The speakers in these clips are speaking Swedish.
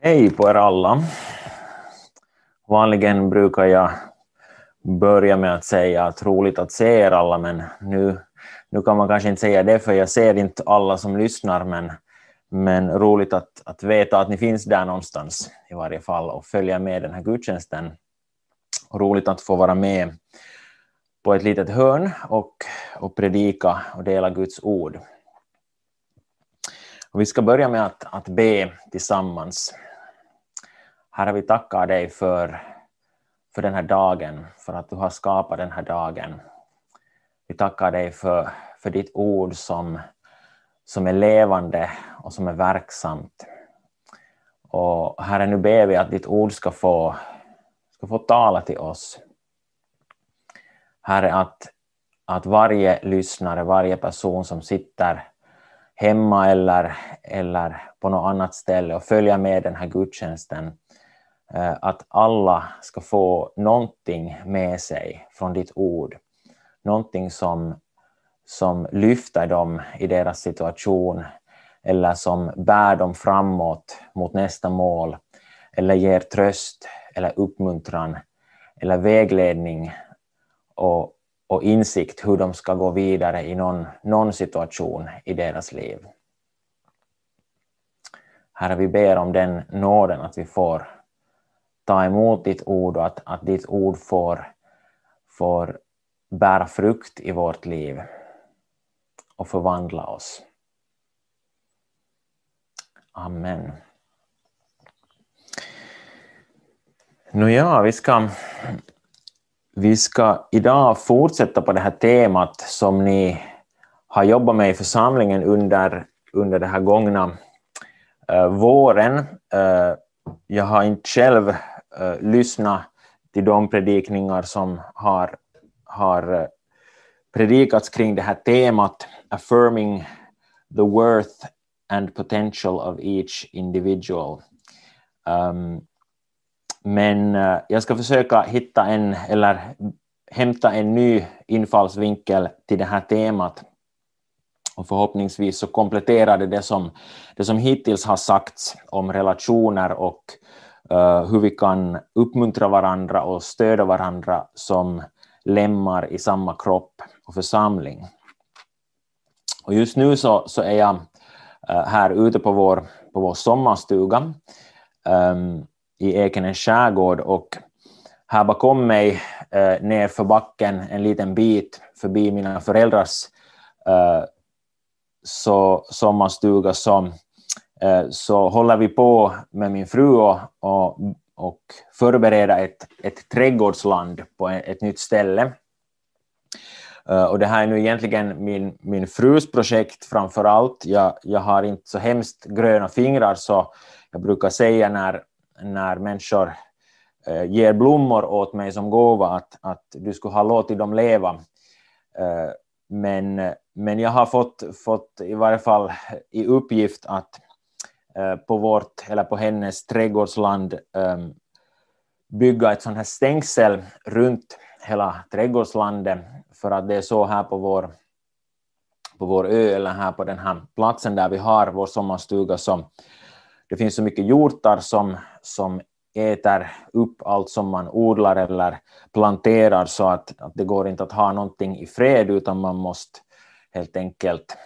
Hej på er alla. Vanligen brukar jag börja med att säga att roligt att se er alla, men nu, nu kan man kanske inte säga det, för jag ser inte alla som lyssnar, men, men roligt att, att veta att ni finns där någonstans i varje fall och följa med den här gudstjänsten. Och roligt att få vara med på ett litet hörn och, och predika och dela Guds ord. Och vi ska börja med att, att be tillsammans. Herre, vi tackar dig för, för den här dagen, för att du har skapat den här dagen. Vi tackar dig för, för ditt ord som, som är levande och som är verksamt. Och Herre, nu ber vi att ditt ord ska få, ska få tala till oss. Herre, att, att varje lyssnare, varje person som sitter hemma eller, eller på något annat ställe och följer med den här gudstjänsten, Eh, att alla ska få någonting med sig från ditt ord. Någonting som, som lyfter dem i deras situation eller som bär dem framåt mot nästa mål eller ger tröst eller uppmuntran eller vägledning och, och insikt hur de ska gå vidare i någon, någon situation i deras liv. Herre, vi ber om den nåden att vi får ta emot ditt ord och att, att ditt ord får, får bära frukt i vårt liv och förvandla oss. Amen. Nåja, vi ska vi ska idag fortsätta på det här temat som ni har jobbat med i församlingen under, under den här gångna uh, våren. Uh, jag har inte själv uh, till de predikningar som har, har eh, predikats kring det här temat, affirming the worth and potential of each individual. Um, men uh, jag ska försöka hitta en, eller hämta en ny infallsvinkel till det här temat. Och förhoppningsvis så kompletterar det det som, det som hittills har sagts om relationer och Eh, hur vi kan uppmuntra varandra och stödja varandra som lemmar i samma kropp och församling. Och just nu så, så är jag eh, här ute på vår, på vår sommarstuga. Um, i Ekenäs skärgård och här bakom mig uh, ner för backen en liten bit förbi mina föräldrars uh, så, sommarstuga så, Eh, så håller vi på med min fru och, och, och förbereda ett, ett trädgårdsland på e-, ett, nytt ställe. Eh, och det här är nu egentligen min, min frus projekt framför allt. Jag, jag har inte så hemskt gröna fingrar så jag brukar säga när, när människor eh, ger blommor åt mig som gåva, att, att du skulle ha låtit dem leva. Men, men jag har fått, fått i varje fall i uppgift att Eh, på vårt, eller på hennes trädgårdsland ehm, bygga ett sånt här stängsel runt hela trädgårdslandet, för att det är så här på vår, på vår ö, eller här på den här platsen där vi har vår sommarstuga, som det finns så mycket hjortar som, som äter upp allt som man odlar eller planterar så att, att det går inte att ha någonting i fred utan man måste helt enkelt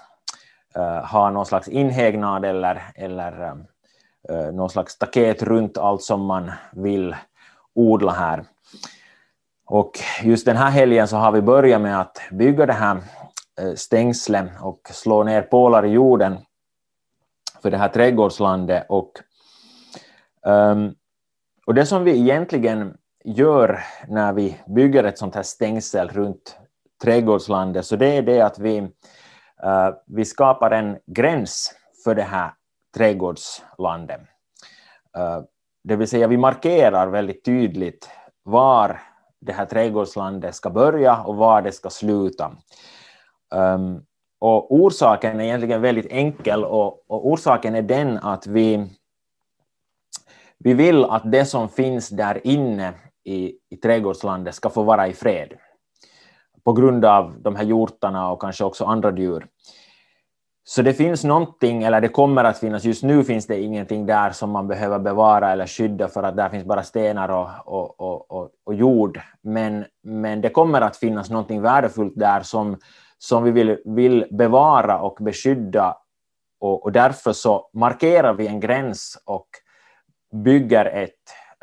Eh, ha någon slags inhägnad eller, eller uh, någon slags staket runt allt som man vill odla här. Och just den här helgen så har vi börjat med att bygga det här stängslet och slå ner pålar i jorden för det här trädgårdslandet. Och, um, och det som vi egentligen gör när vi bygger ett sånt här stängsel runt trädgårdslandet, så det är det att vi, Eh, vi skapar en gräns för det här trädgårdslandet. Uh, det vill säga vi markerar väldigt tydligt var det här trädgårdslandet ska börja och var det ska sluta. Um, och orsaken är egentligen väldigt enkel och, och, orsaken är den att vi, vi vill att det som finns där inne i, i trädgårdslandet ska få vara i fred. På grund av de här hjortarna och kanske också andra djur. så det finns någonting, eller det kommer att finnas, just nu finns det ingenting där som man behöver bevara eller skydda för att där finns bara stenar och, och, och, och, och jord. Men, men det kommer att finnas någonting värdefullt där som, som vi vill, vill bevara och beskydda och, och därför så markerar vi en gräns och bygger ett,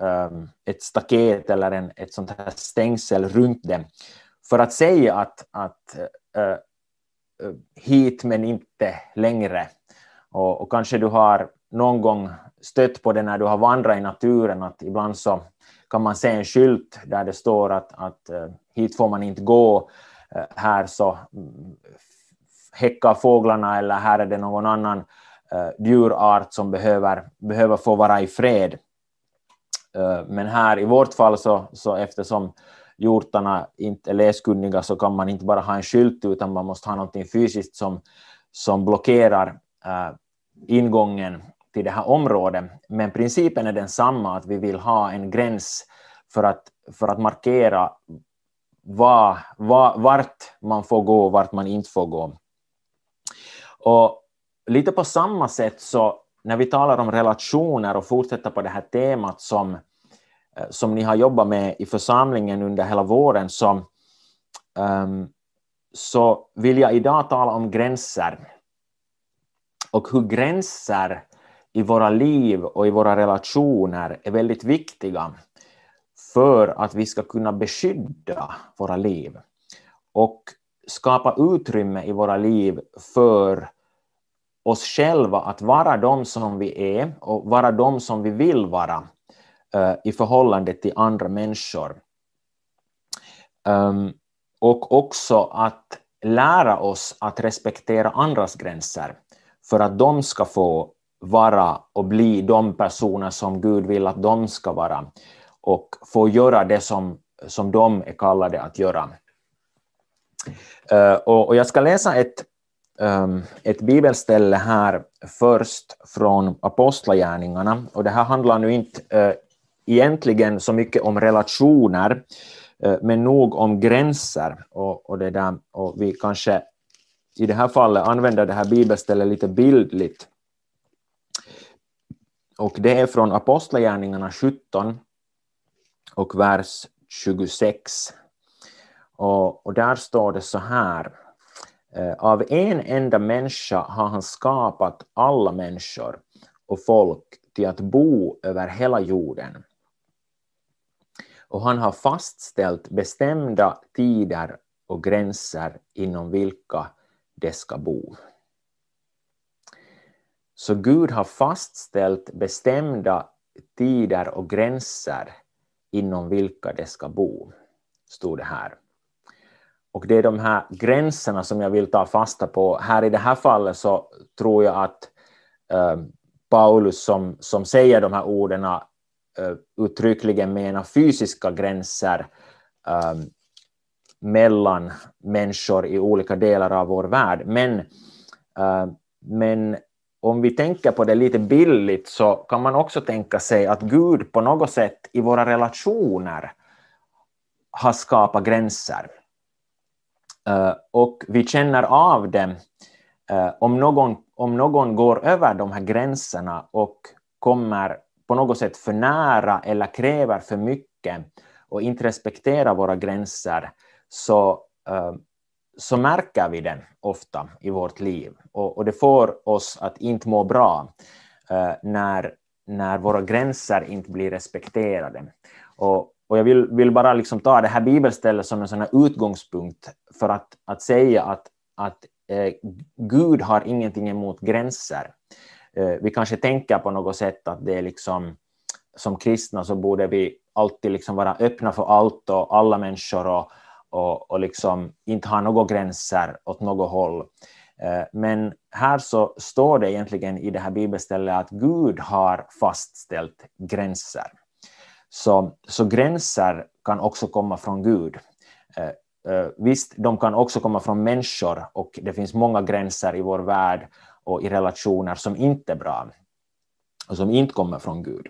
um, ett staket eller en, ett sånt här stängsel runt det för att säga att, att uh, hit men inte längre. Och, och, kanske du har någon gång stött på det när du har vandrat i naturen, att ibland så kan man se en skylt där det står att, att uh, hit får man inte gå, uh, här så mm, häckar fåglarna eller här är det någon annan uh, djurart som behöver, behöver få vara i fred. Uh, men här i vårt fall så, så eftersom hjortarna inte är läskunniga så kan man inte bara ha en skylt utan man måste ha något fysiskt som, som blockerar uh, ingången till det här området. Men principen är densamma, att vi vill ha en gräns för att, för att markera var, var, vart man får gå och vart man inte får gå. Och lite på samma sätt så när vi talar om relationer och fortsätter på det här temat som, Eh, som ni har jobbat med i församlingen under hela våren så, um, ehm, så vill jag idag tala om gränser. Och hur gränser i våra liv och i våra relationer är väldigt viktiga för att vi ska kunna beskydda våra liv och skapa utrymme i våra liv för oss själva att vara de som vi är och vara de som vi vill vara. Eh, i förhållande till andra människor. Um, och också att lära oss att respektera andras gränser för att de ska få vara och bli de personer som Gud vill att de ska vara och få göra det som, som de är kallade att göra. Uh, och, och, jag ska läsa ett, um, ett bibelställe här först från Apostlagärningarna. Och det här handlar nu inte uh, egentligen så mycket om relationer, eh, men nog om gränser. Och, och, det där, och vi kanske i det här fallet använder det här bibelstället lite bildligt. Och det är från Apostlagärningarna 17 och vers 26. Och, och där står det så här. Eh, Av en enda människa har han skapat alla människor och folk till att bo över hela jorden. Och han har fastställt bestämda tider och gränser inom vilka de ska bo. Så Gud har fastställt bestämda tider och gränser inom vilka de ska bo, stod det här. Och det är de här gränserna som jag vill ta fasta på. Här i det här fallet så tror jag att eh, Paulus som, som säger de här orden uttryckligen menar fysiska gränser ähm, mellan människor i olika delar av vår värld. Men, ähm, men om vi tänker på det lite billigt så kan man också tänka sig att Gud på något sätt i våra relationer har skapat gränser. Uh, och vi känner av det uh, om, någon, om någon går över de här gränserna och kommer på något sätt för nära eller kräver för mycket och inte respekterar våra gränser så, eh, så märker vi den ofta i vårt liv. Och, och det får oss att inte må bra eh, när, när våra gränser inte blir respekterade. Och, och jag vill, vill bara liksom ta det här bibelstället som en sån utgångspunkt för att, att säga att, att eh, Gud har ingenting emot gränser. Eh, vi kanske tänker på något sätt att det är liksom som kristna så borde vi alltid liksom vara öppna för allt och alla människor och, och, och liksom inte ha några gränser åt något håll. Eh, men här så står det egentligen i det här bibelstället att Gud har fastställt gränser. Så, så gränser kan också komma från Gud. Eh, visst, de kan också komma från människor och det finns många gränser i vår värld och i relationer som inte är bra och som inte kommer från Gud.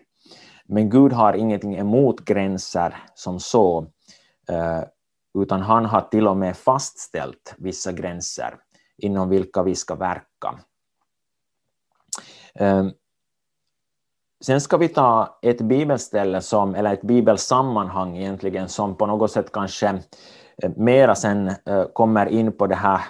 Men Gud har ingenting emot gränser som så, eh, utan han har till och med fastställt vissa gränser inom vilka vi ska verka. Eh, sen ska vi ta ett bibelställe, som, eller ett bibelsammanhang egentligen, som på något sätt kanske eh, mera sen kommer in på det här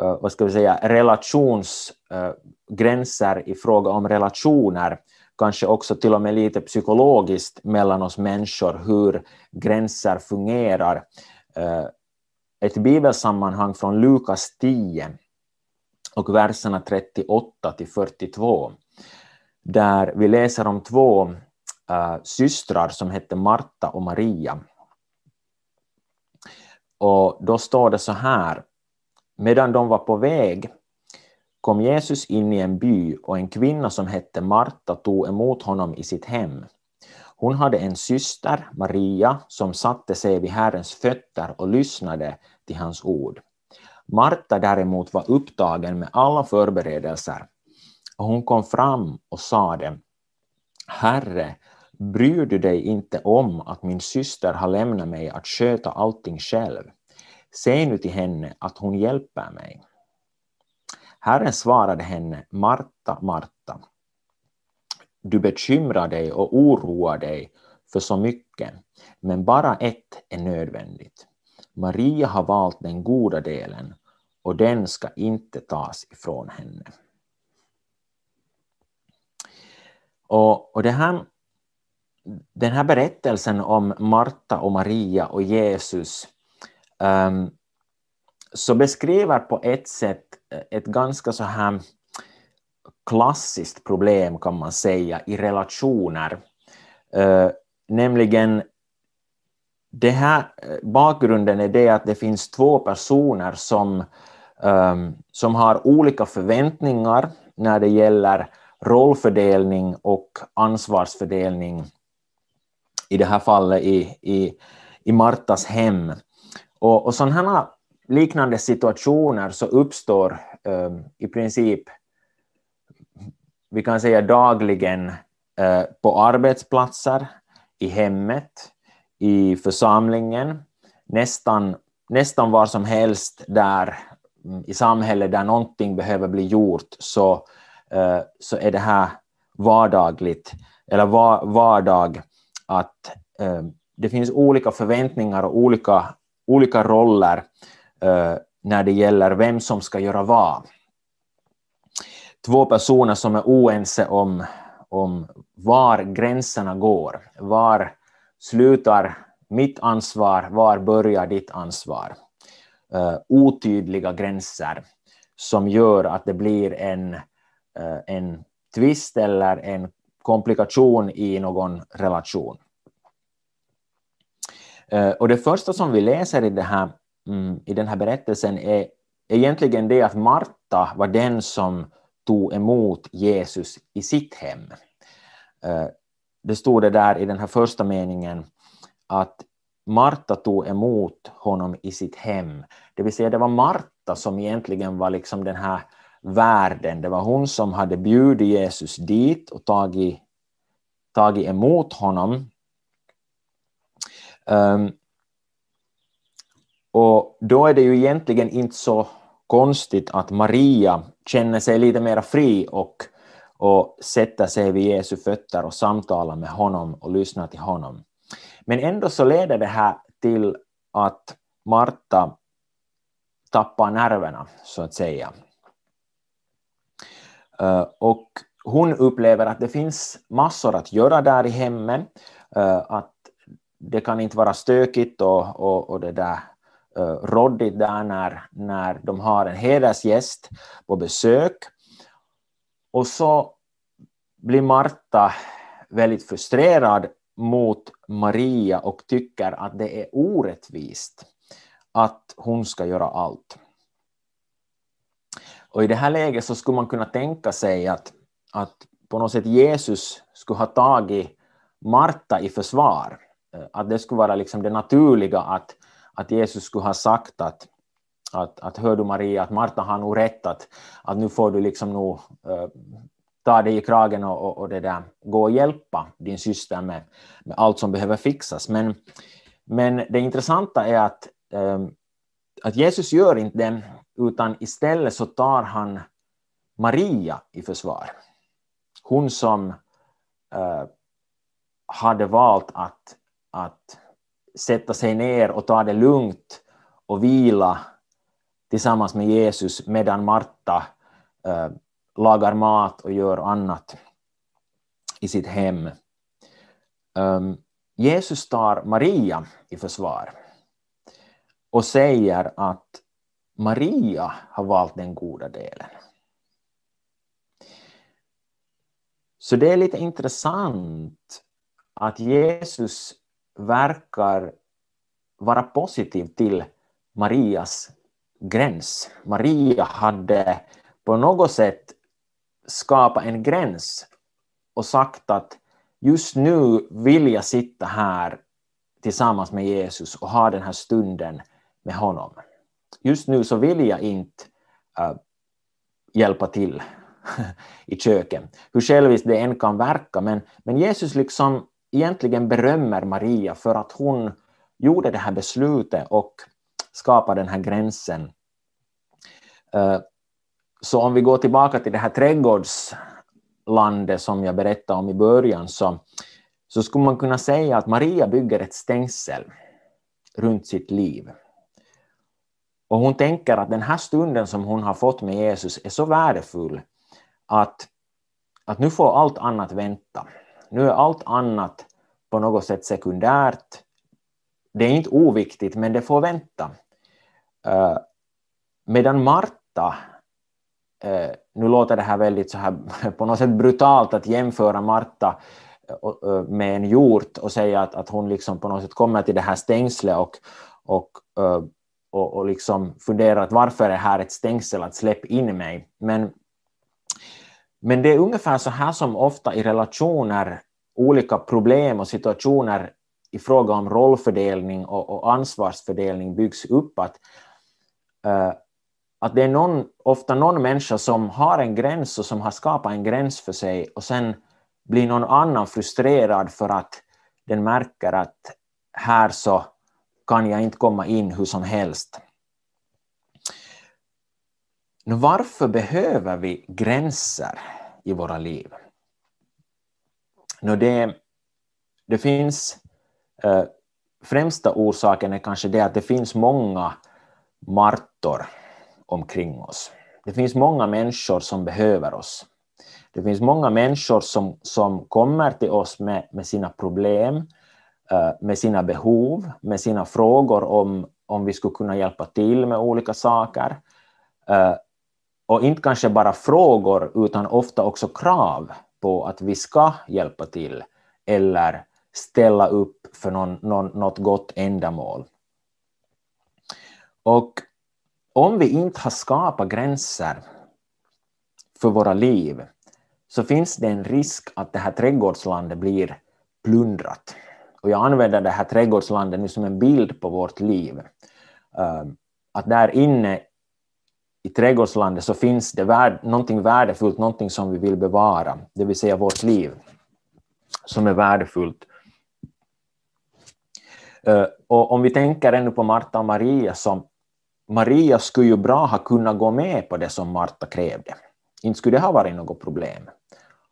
Eh, vad ska vi säga, relationsgränser eh, uh, i fråga om relationer, kanske också till och med lite psykologiskt mellan oss människor, hur gränser fungerar. Eh, ett bibelsammanhang från Lukas 10 och verserna 38 till 42, där vi läser om två systrar som hette Marta och Maria. Och då står det så här, medan de var på väg kom Jesus in i en by och en kvinna som hette Marta tog emot honom i sitt hem. Hon hade en syster, Maria, som satte sig vid Herrens fötter och lyssnade till hans ord. Marta däremot var upptagen med alla förberedelser och hon kom fram och sade Herre, bryr du dig inte om att min syster har lämnat mig att sköta allting själv? Säg nu till henne att hon hjälper mig. Herren svarade henne, Marta, Marta, du bekymrar dig och oroar dig för så mycket, men bara ett är nödvändigt. Maria har valt den goda delen och den ska inte tas ifrån henne. Och, och det här, den här berättelsen om Marta och Maria och Jesus Ehm, så beskriver på ett sätt eh, ett ganska så här klassiskt problem kan man säga i relationer. Uh, nämligen det här, eh, bakgrunden är det att det finns två personer som, um, som har olika förväntningar när det gäller rollfördelning och ansvarsfördelning, i det här fallet i, i, i Martas hem. Och, och sådana liknande situationer så uppstår um, i princip, vi kan säga dagligen, uh, på arbetsplatser, i hemmet, i församlingen, nästan, nästan var som helst där mm, i samhället där någonting behöver bli gjort så, uh, så är det här vardagligt, eller var, vardag, att uh, det finns olika förväntningar och olika, olika roller eh, när det gäller vem som ska göra vad. Två personer som är oense om, om var gränserna går, var slutar mitt ansvar, var börjar ditt ansvar? Uh, otydliga gränser som gör att det blir en, uh, en tvist eller en komplikation i någon relation. Eh, och det första som vi läser i, det här, mm, i den här berättelsen är egentligen det att Marta var den som tog emot Jesus i sitt hem eh, det stod det där i den här första meningen att Marta tog emot honom i sitt hem. Det vill säga det var Marta som egentligen var liksom den här värden. Det var hon som hade bjudit Jesus dit och tagit, tagit emot honom. Um, och då är det ju egentligen inte så konstigt att Maria känner sig lite mer fri och och sätter sig vid Jesu fötter och samtalar med honom och lyssnar till honom. Men ändå så leder det här till att Marta tappar nerverna, så att säga. Ehm, och hon upplever att det finns massor att göra där i hemmet, ehm, att det kan inte vara stökigt och, och, och det där uh, råddigt där när, när de har en hedersgäst på besök. Och så blir Marta väldigt frustrerad mot Maria och tycker att det är orättvist att hon ska göra allt. Och i det här läget så skulle man kunna tänka sig att, att på något sätt Jesus skulle ha tagit Marta i försvar. Eh, att det skulle vara liksom det naturliga att, att Jesus skulle ha sagt att, att, att hör du Maria, att Marta har nog rätt att, att nu får du liksom nog äh, ta dig i kragen och, och, och, det där, gå och hjälpa din syster med, med allt som behöver fixas. Men, men det intressanta är att, äh, att Jesus gör inte det, utan istället så tar han Maria i försvar. hon som äh, hade valt att, att sätta sig ner och ta det lugnt och vila tillsammans med Jesus medan Marta äh, lagar mat och gör annat i sitt hem. Ähm, Jesus tar Maria i försvar och säger att Maria har valt den goda delen. Så det är lite intressant att Jesus verkar vara positiv till Marias gräns. Maria hade på något sätt skapat en gräns och sagt att just nu vill jag sitta här tillsammans med Jesus och ha den här stunden med honom. Just nu så vill jag inte uh, hjälpa till i köket. Hur själviskt det än kan verka, men, men Jesus liksom egentligen berömmer Maria för att hon gjorde det här beslutet och skapade den här gränsen. Eh, så om vi går tillbaka till det här trädgårdslandet som jag berättade om i början, så, så skulle man kunna säga att Maria bygger ett stängsel runt sitt liv. Och hon tänker att den här stunden som hon har fått med Jesus är så värdefull att, att nu får allt annat vänta. Nu är allt annat på något sätt sekundärt. Det är inte oviktigt, men det får vänta. Uh, medan Marta, uh, nu låter det här väldigt så här på något sätt brutalt att jämföra Marta uh, med en hjort och säga att, att hon liksom på något sätt kommer till det här stängslet och, och och, och liksom funderat varför är det här ett stängsel att släppa in mig. Men, men det är ungefär så här som ofta i relationer olika problem och situationer i fråga om rollfördelning och, och ansvarsfördelning byggs upp. Att, uh, att det är någon, ofta någon människa som har en gräns och som har skapat en gräns för sig och sen blir någon annan frustrerad för att den märker att här så kan jag inte komma in hur som helst. Varför behöver vi gränser i våra liv? Nu, det, det finns eh, främsta orsaken är kanske det att det finns många martor omkring oss. Det finns många människor som behöver oss. Det finns många människor som, som kommer till oss med, med sina problem, eh, med sina behov, med sina frågor om, om vi skulle kunna hjälpa till med olika saker. Eh, och inte kanske bara frågor utan ofta också krav på att vi ska hjälpa till eller ställa upp för någon, någon, något gott ändamål. Och om vi inte har skapat gränser för våra liv så finns det en risk att det här trädgårdslandet blir plundrat. Och jag använder det här trädgårdslandet nu som en bild på vårt liv. Ehm, att där inne i trädgårdslandet så finns det värd, någonting värdefullt, någonting som vi vill bevara, det vill säga vårt liv, som är värdefullt. Eh, och om vi tänker ännu på Marta och Maria, som Maria skulle ju bra ha kunnat gå med på det som Marta krävde. Inte skulle det ha varit något problem.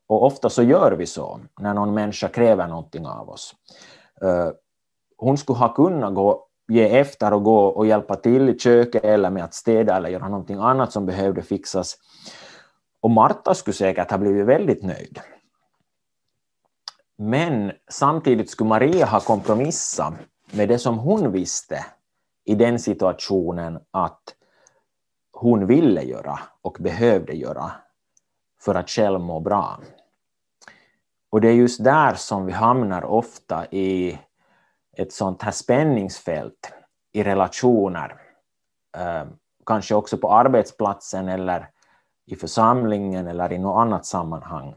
Och ofta så gör vi så när någon människa kräver någonting av oss. Eh, hon skulle ha kunnat gå, ge efter och gå och hjälpa till i köket eller med att städa eller göra någonting annat som behövde fixas. Och Marta skulle säkert ha blivit väldigt nöjd. Men samtidigt skulle Maria ha kompromissat med det som hon visste i den situationen att hon ville göra och behövde göra för att själv må bra. Och det är just där som vi hamnar ofta i ett sånt här spänningsfält i relationer. Eh, kanske också på arbetsplatsen eller i församlingen eller i något annat sammanhang.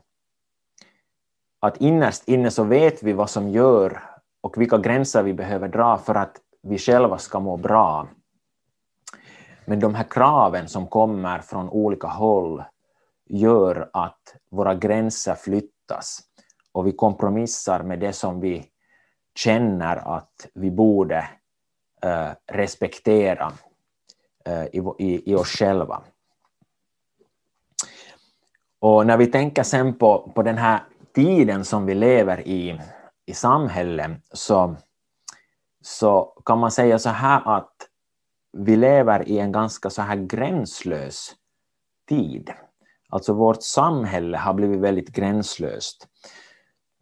Att innerst inne så vet vi vad som gör och vilka gränser vi behöver dra för att vi själva ska må bra. Men de här kraven som kommer från olika håll gör att våra gränser flyttas och vi kompromissar med det som vi känner att vi borde uh, respektera uh, i, i, i, oss själva. Och när vi tänker sen på, på den här tiden som vi lever i, i samhället, så, så kan man säga så här att vi lever i en ganska så här gränslös tid. Alltså vårt samhälle har blivit väldigt gränslöst.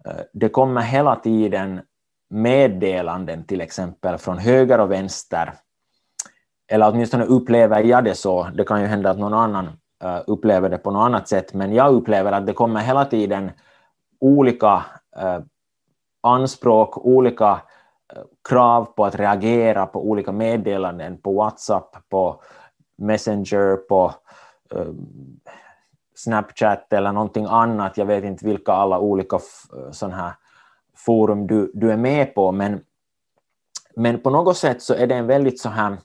Eh, det kommer hela tiden meddelanden till exempel från höger och vänster. Eller åtminstone upplever jag det så. Det kan ju hända att någon annan eh, upplever det på något annat sätt, men jag upplever att det kommer hela tiden olika eh, anspråk, olika eh, krav på att reagera på olika meddelanden på WhatsApp, på Messenger, på Snapchat eller någonting annat. Jag vet inte vilka alla olika sådana här forum du, du är med på, men, men på något sätt så är det en väldigt så här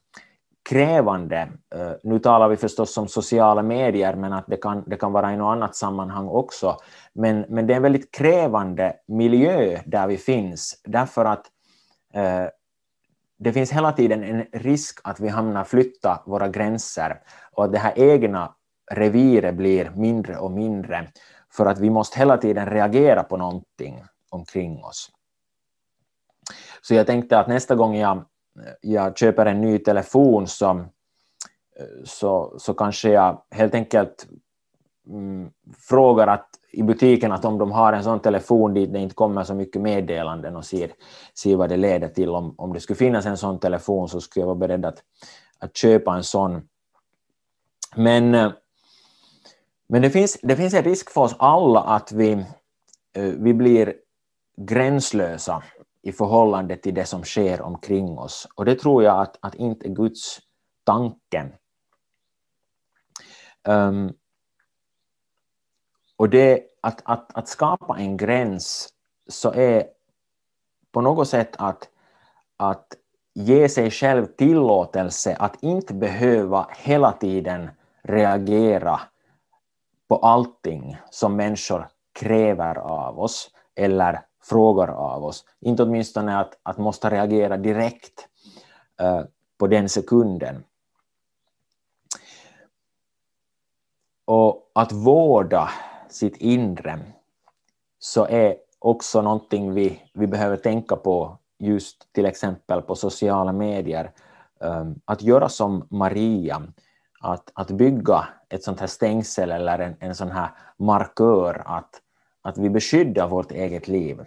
krävande, uh, nu talar vi förstås om sociala medier, men att det kan, det kan vara i något annat sammanhang också, men, men det är en väldigt krävande miljö där vi finns, därför att uh, det finns hela tiden en risk att vi hamnar flytta våra gränser och att det här egna reviret blir mindre och mindre för att vi måste hela tiden reagera på någonting omkring oss. Så jag tänkte att nästa gång jag, jag köper en ny telefon så, så, så kanske jag helt enkelt mm, frågar att, i butiken att om de har en sån telefon dit det inte kommer så mycket meddelanden och ser, ser vad det leder till. Om, om det skulle finnas en sån telefon så skulle jag vara beredd att, att köpa en sån. Men eh, men det finns, det finns en risk för oss alla att vi, eh, vi blir gränslösa i förhållande till det som sker omkring oss. Och det tror jag att, att inte är Guds tanke. Um, ehm, och det, att, att, att skapa en gräns så är på något sätt att, att ge sig själv tillåtelse att inte behöva hela tiden reagera på allting som människor kräver av oss eller frågar av oss. Inte åtminstone att, att måste reagera direkt uh, på den sekunden. Och att vårda sitt inre så är också någonting vi, vi behöver tänka på just till exempel på sociala medier. Um, att göra som Maria, att, att bygga ett sånt här stängsel eller en, en sån här markör att, att vi beskyddar vårt eget liv.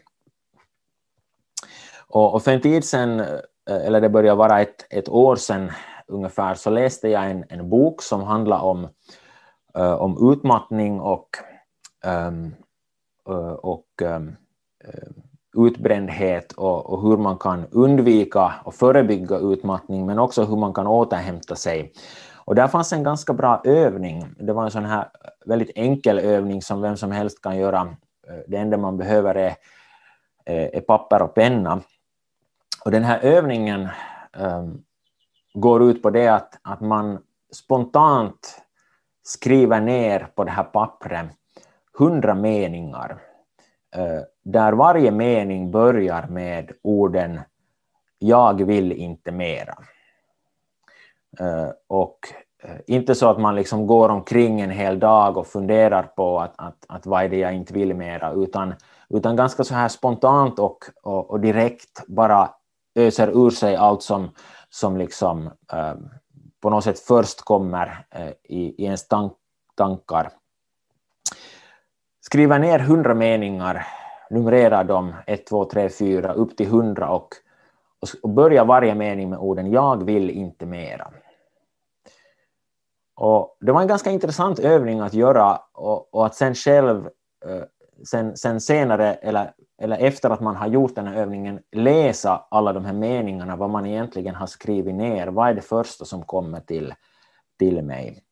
Och, och för en tid sedan, eh, eller det börjar vara ett, ett år sedan ungefär, så läste jag en, en bok som handlar om, uh, om utmattning och, um, uh, och um, utbrändhet och, och, hur man kan undvika och förebygga utmattning, men också hur man kan återhämta sig. Och där fanns en ganska bra övning. Det var en sån här väldigt enkel övning som vem som helst kan göra. Det enda man behöver är, är papper och penna. Och den här övningen um, går ut på det att, att man spontant skriver ner på det här pappret hundra meningar uh, där varje mening börjar med orden ”jag vill inte mera”. Uh, och uh, inte så att man liksom går omkring en hel dag och funderar på att, att, att vad är det jag inte vill mera, utan, utan ganska så här spontant och, och, och direkt bara öser ur sig allt som, som liksom, eh, på något sätt först kommer eh, i, i ens tank, tankar. Skriva ner hundra meningar, numrera dem 1, 2, 3, 4 upp till hundra och, och börja varje mening med orden ”jag vill inte mera”. Och det var en ganska intressant övning att göra och, och att sen själv eh, sen, sen senare eller eller efter att man har gjort den här övningen, läsa alla de här meningarna, vad man egentligen har skrivit ner. Vad är det första som kommer till, till mig?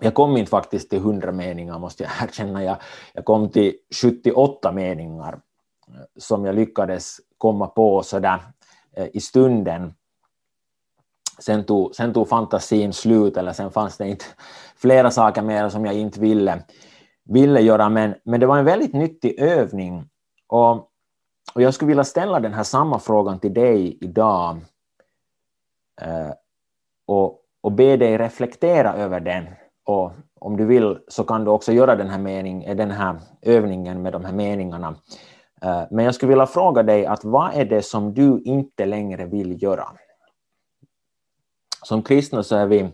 Jag kom inte faktiskt till 100 meningar, måste jag erkänna. Jag, jag kom till 78 meningar eh, som jag lyckades komma på sådär eh, i stunden. Sen tog, sen tog fantasin slut, eller sen fanns det inte flera saker mer som jag inte ville, ville göra, men, men det var en väldigt nyttig övning och, och jag skulle vilja ställa den här samma frågan till dig idag eh, och, och be dig reflektera över den och, om du vill så kan du också göra den här, mening, eh, den här övningen med de här meningarna. Eh, men jag skulle vilja fråga dig att vad är det som du inte längre vill göra? Som kristna så är vi,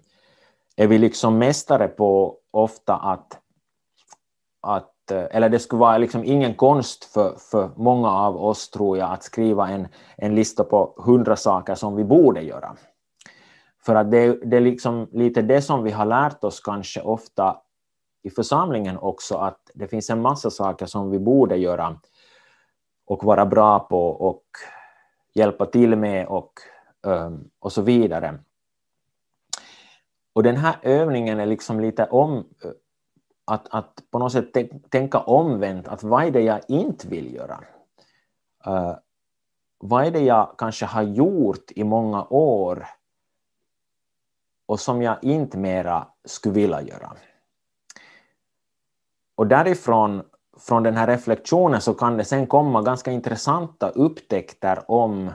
är vi liksom mästare på ofta att, att Eh, eller det skulle vara liksom ingen konst för, för många av oss tror jag att skriva en, en lista på hundra saker som vi borde göra. För att det, det är liksom lite det som vi har lärt oss kanske ofta i församlingen också, att det finns en massa saker som vi borde göra och vara bra på och hjälpa till med och, ehm, och så vidare. Och den här övningen är liksom lite om eh, att, att på något sätt tänka omvänt, att vad är det jag inte vill göra? Uh, vad är det jag kanske har gjort i många år och som jag inte mera skulle vilja göra. Och därifrån, från den här reflektionen, så kan det sen komma ganska intressanta upptäckter om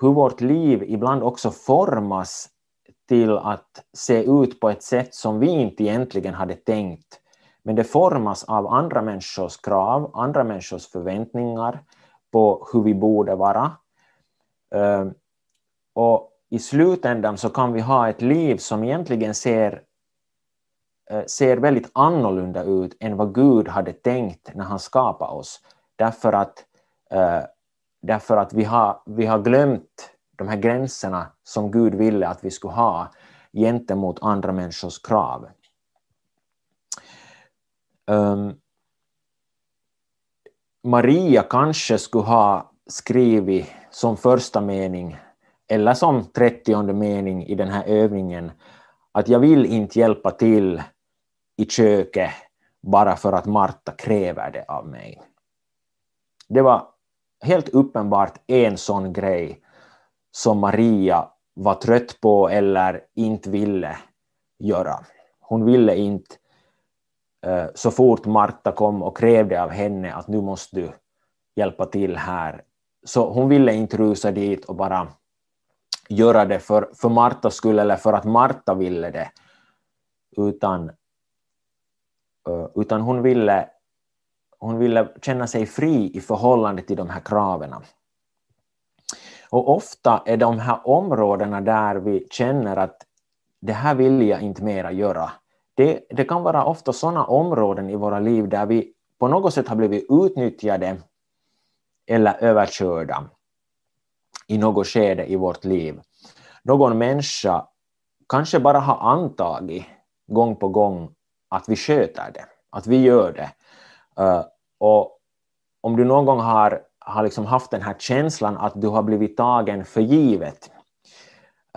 hur vårt liv ibland också formas till att se ut på ett sätt som vi inte egentligen hade tänkt. Men det formas av andra människors krav, andra människors förväntningar på hur vi borde vara. Ehm, och i slutändan så kan vi ha ett liv som egentligen ser, eh, ser väldigt annorlunda ut än vad Gud hade tänkt när han skapade oss. Därför att, eh, därför att vi, har, vi har glömt de här gränserna som Gud ville att vi skulle ha gentemot andra människors krav. Um, Maria kanske skulle ha skrivit som första mening eller som trettionde mening i den här övningen, att jag vill inte hjälpa till i köket bara för att Marta kräver det av mig. Det var helt uppenbart en sån grej som Maria var trött på eller inte ville göra. Hon ville inte eh, så fort Marta kom och krävde av henne att nu måste du hjälpa till här. Så hon ville inte rusa dit och bara göra det för, för Martas skull eller för att Marta ville det, utan, eh, utan hon, ville, hon ville känna sig fri i förhållande till de här kraven. Och ofta är de här områdena där vi känner att det här vill jag inte mera göra. Det, det kan vara ofta sådana områden i våra liv där vi på något sätt har blivit utnyttjade eller överkörda i något skede i vårt liv. Någon människa kanske bara har antagit gång på gång att vi sköter det, att vi gör det. Eh, och om du någon gång har, har liksom haft den här känslan att du har blivit tagen för givet,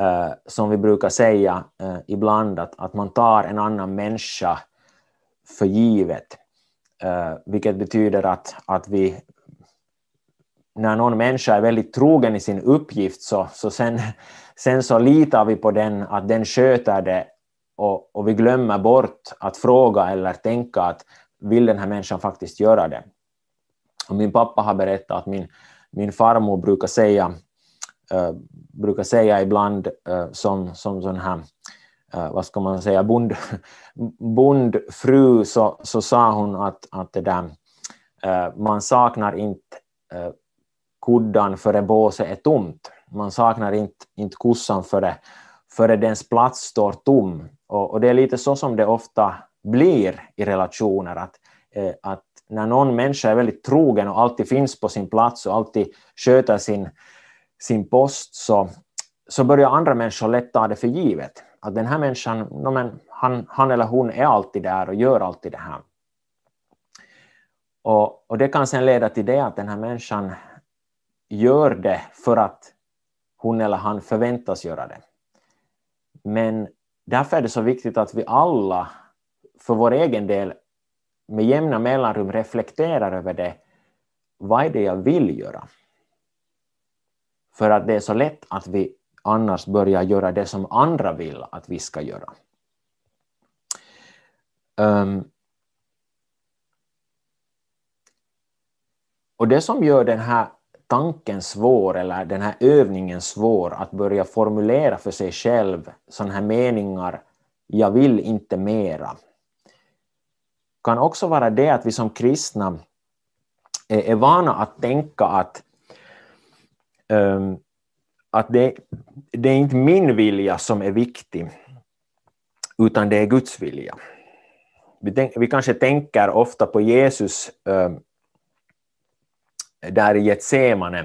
uh, som vi brukar säga uh, ibland, att, att man tar en annan människa för givet, eh, vilket betyder att, att vi när någon människa är väldigt trogen i sin uppgift så, så sen, sen så litar vi på den, att den sköter det och, och vi glömmer bort att fråga eller tänka att vill den här människan faktiskt göra det? Och min pappa har berättat att min, min farmor brukar säga, äh, brukar säga ibland äh, som, som sån här äh, vad ska man säga, bond, bondfru så, så sa hon att, att det där, man saknar inte kuddan före båset är tomt. Man saknar inte, inte kossan före, före dens plats står tom. Och, och, det är lite så som det ofta blir i relationer, att, att när någon människa är väldigt trogen och alltid finns på sin plats och alltid sköter sin, sin post, så, så börjar andra människor lätt ta det för givet. Att den här människan, no, men han, han eller hon är alltid där och gör alltid det här. Och, och det kan sen leda till det att den här människan gör det för att hon eller han förväntas göra det. Men därför är det så viktigt att vi alla för vår egen del med jämna mellanrum reflekterar över det. Vad är det jag vill göra? För att det är så lätt att vi annars börjar göra det som andra vill att vi ska göra. Um, och det som gör den här tanken svår eller den här övningen svår att börja formulera för sig själv sådana här meningar, jag vill inte mera kan också vara det att vi som kristna är, är vana att tänka att, um, att det, det är inte min vilja som är viktig, utan det är Guds vilja. Vi, tänk, vi kanske tänker ofta på Jesus um, där i Getsemane,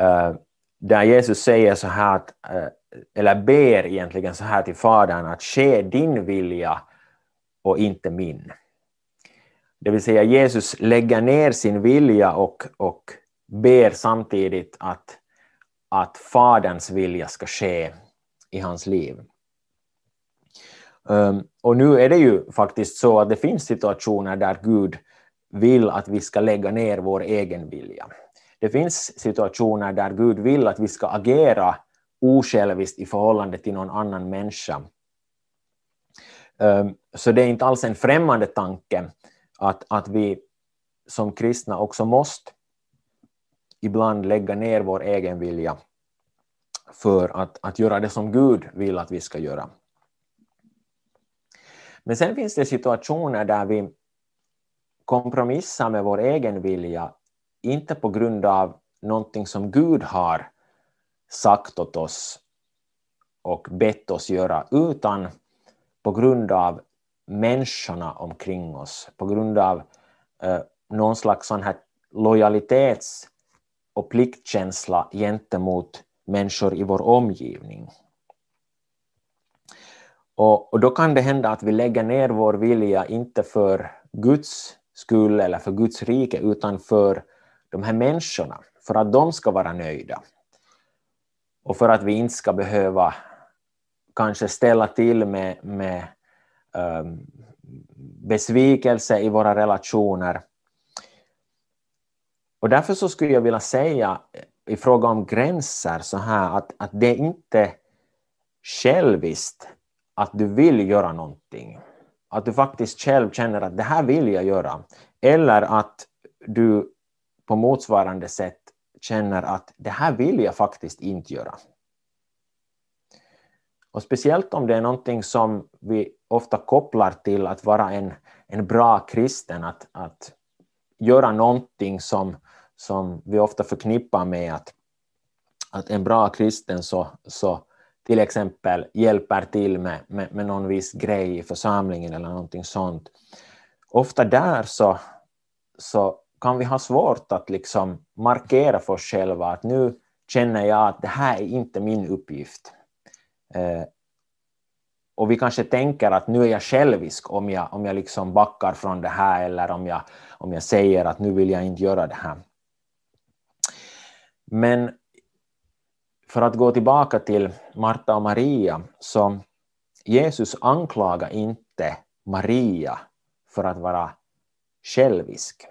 uh, där Jesus säger så här, att, uh, eller ber egentligen så här till Fadern, att ske din vilja och inte min. Det vill säga Jesus lägger ner sin vilja och, och ber samtidigt att, att Faderns vilja ska ske i hans liv. Um, och nu är det ju faktiskt så att det finns situationer där Gud vill att vi ska lägga ner vår egen vilja. Det finns situationer där Gud vill att vi ska agera osjälviskt i förhållande till någon annan människa. Um, så det är inte alls en främmande tanke att, att vi som kristna också måste ibland lägga ner vår egen vilja för att, att göra det som Gud vill att vi ska göra. Men sen finns det situationer där vi kompromissar med vår egen vilja, inte på grund av någonting som Gud har sagt åt oss och bett oss göra, utan på grund av människorna omkring oss på grund av eh, någon slags sån här lojalitets och pliktkänsla gentemot människor i vår omgivning. Och, och, då kan det hända att vi lägger ner vår vilja inte för Guds skull eller för Guds rike utan för de här människorna, för att de ska vara nöjda. Och för att vi inte ska behöva kanske ställa till med, med Ehm, besvikelse i våra relationer. Och därför så skulle jag vilja säga i fråga om gränser så här att, att det är inte själviskt att du vill göra någonting. Att du faktiskt själv känner att det här vill jag göra. Eller att du på motsvarande sätt känner att det här vill jag faktiskt inte göra. Och speciellt om det är någonting som vi ofta kopplar till att vara en, en bra kristen, att, att göra någonting som, som vi ofta förknippar med att, att en bra kristen så, så till exempel hjälper till med, med, med någon viss grej i församlingen eller någonting sånt. Ofta där så, så kan vi ha svårt att liksom markera för oss själva att nu känner jag att det här är inte min uppgift. Eh, och vi kanske tänker att nu är jag självisk om jag, om jag liksom backar från det här eller om jag, om jag säger att nu vill jag inte göra det här. Men för att gå tillbaka till Marta och Maria, så Jesus anklagar inte Maria för att vara självisk.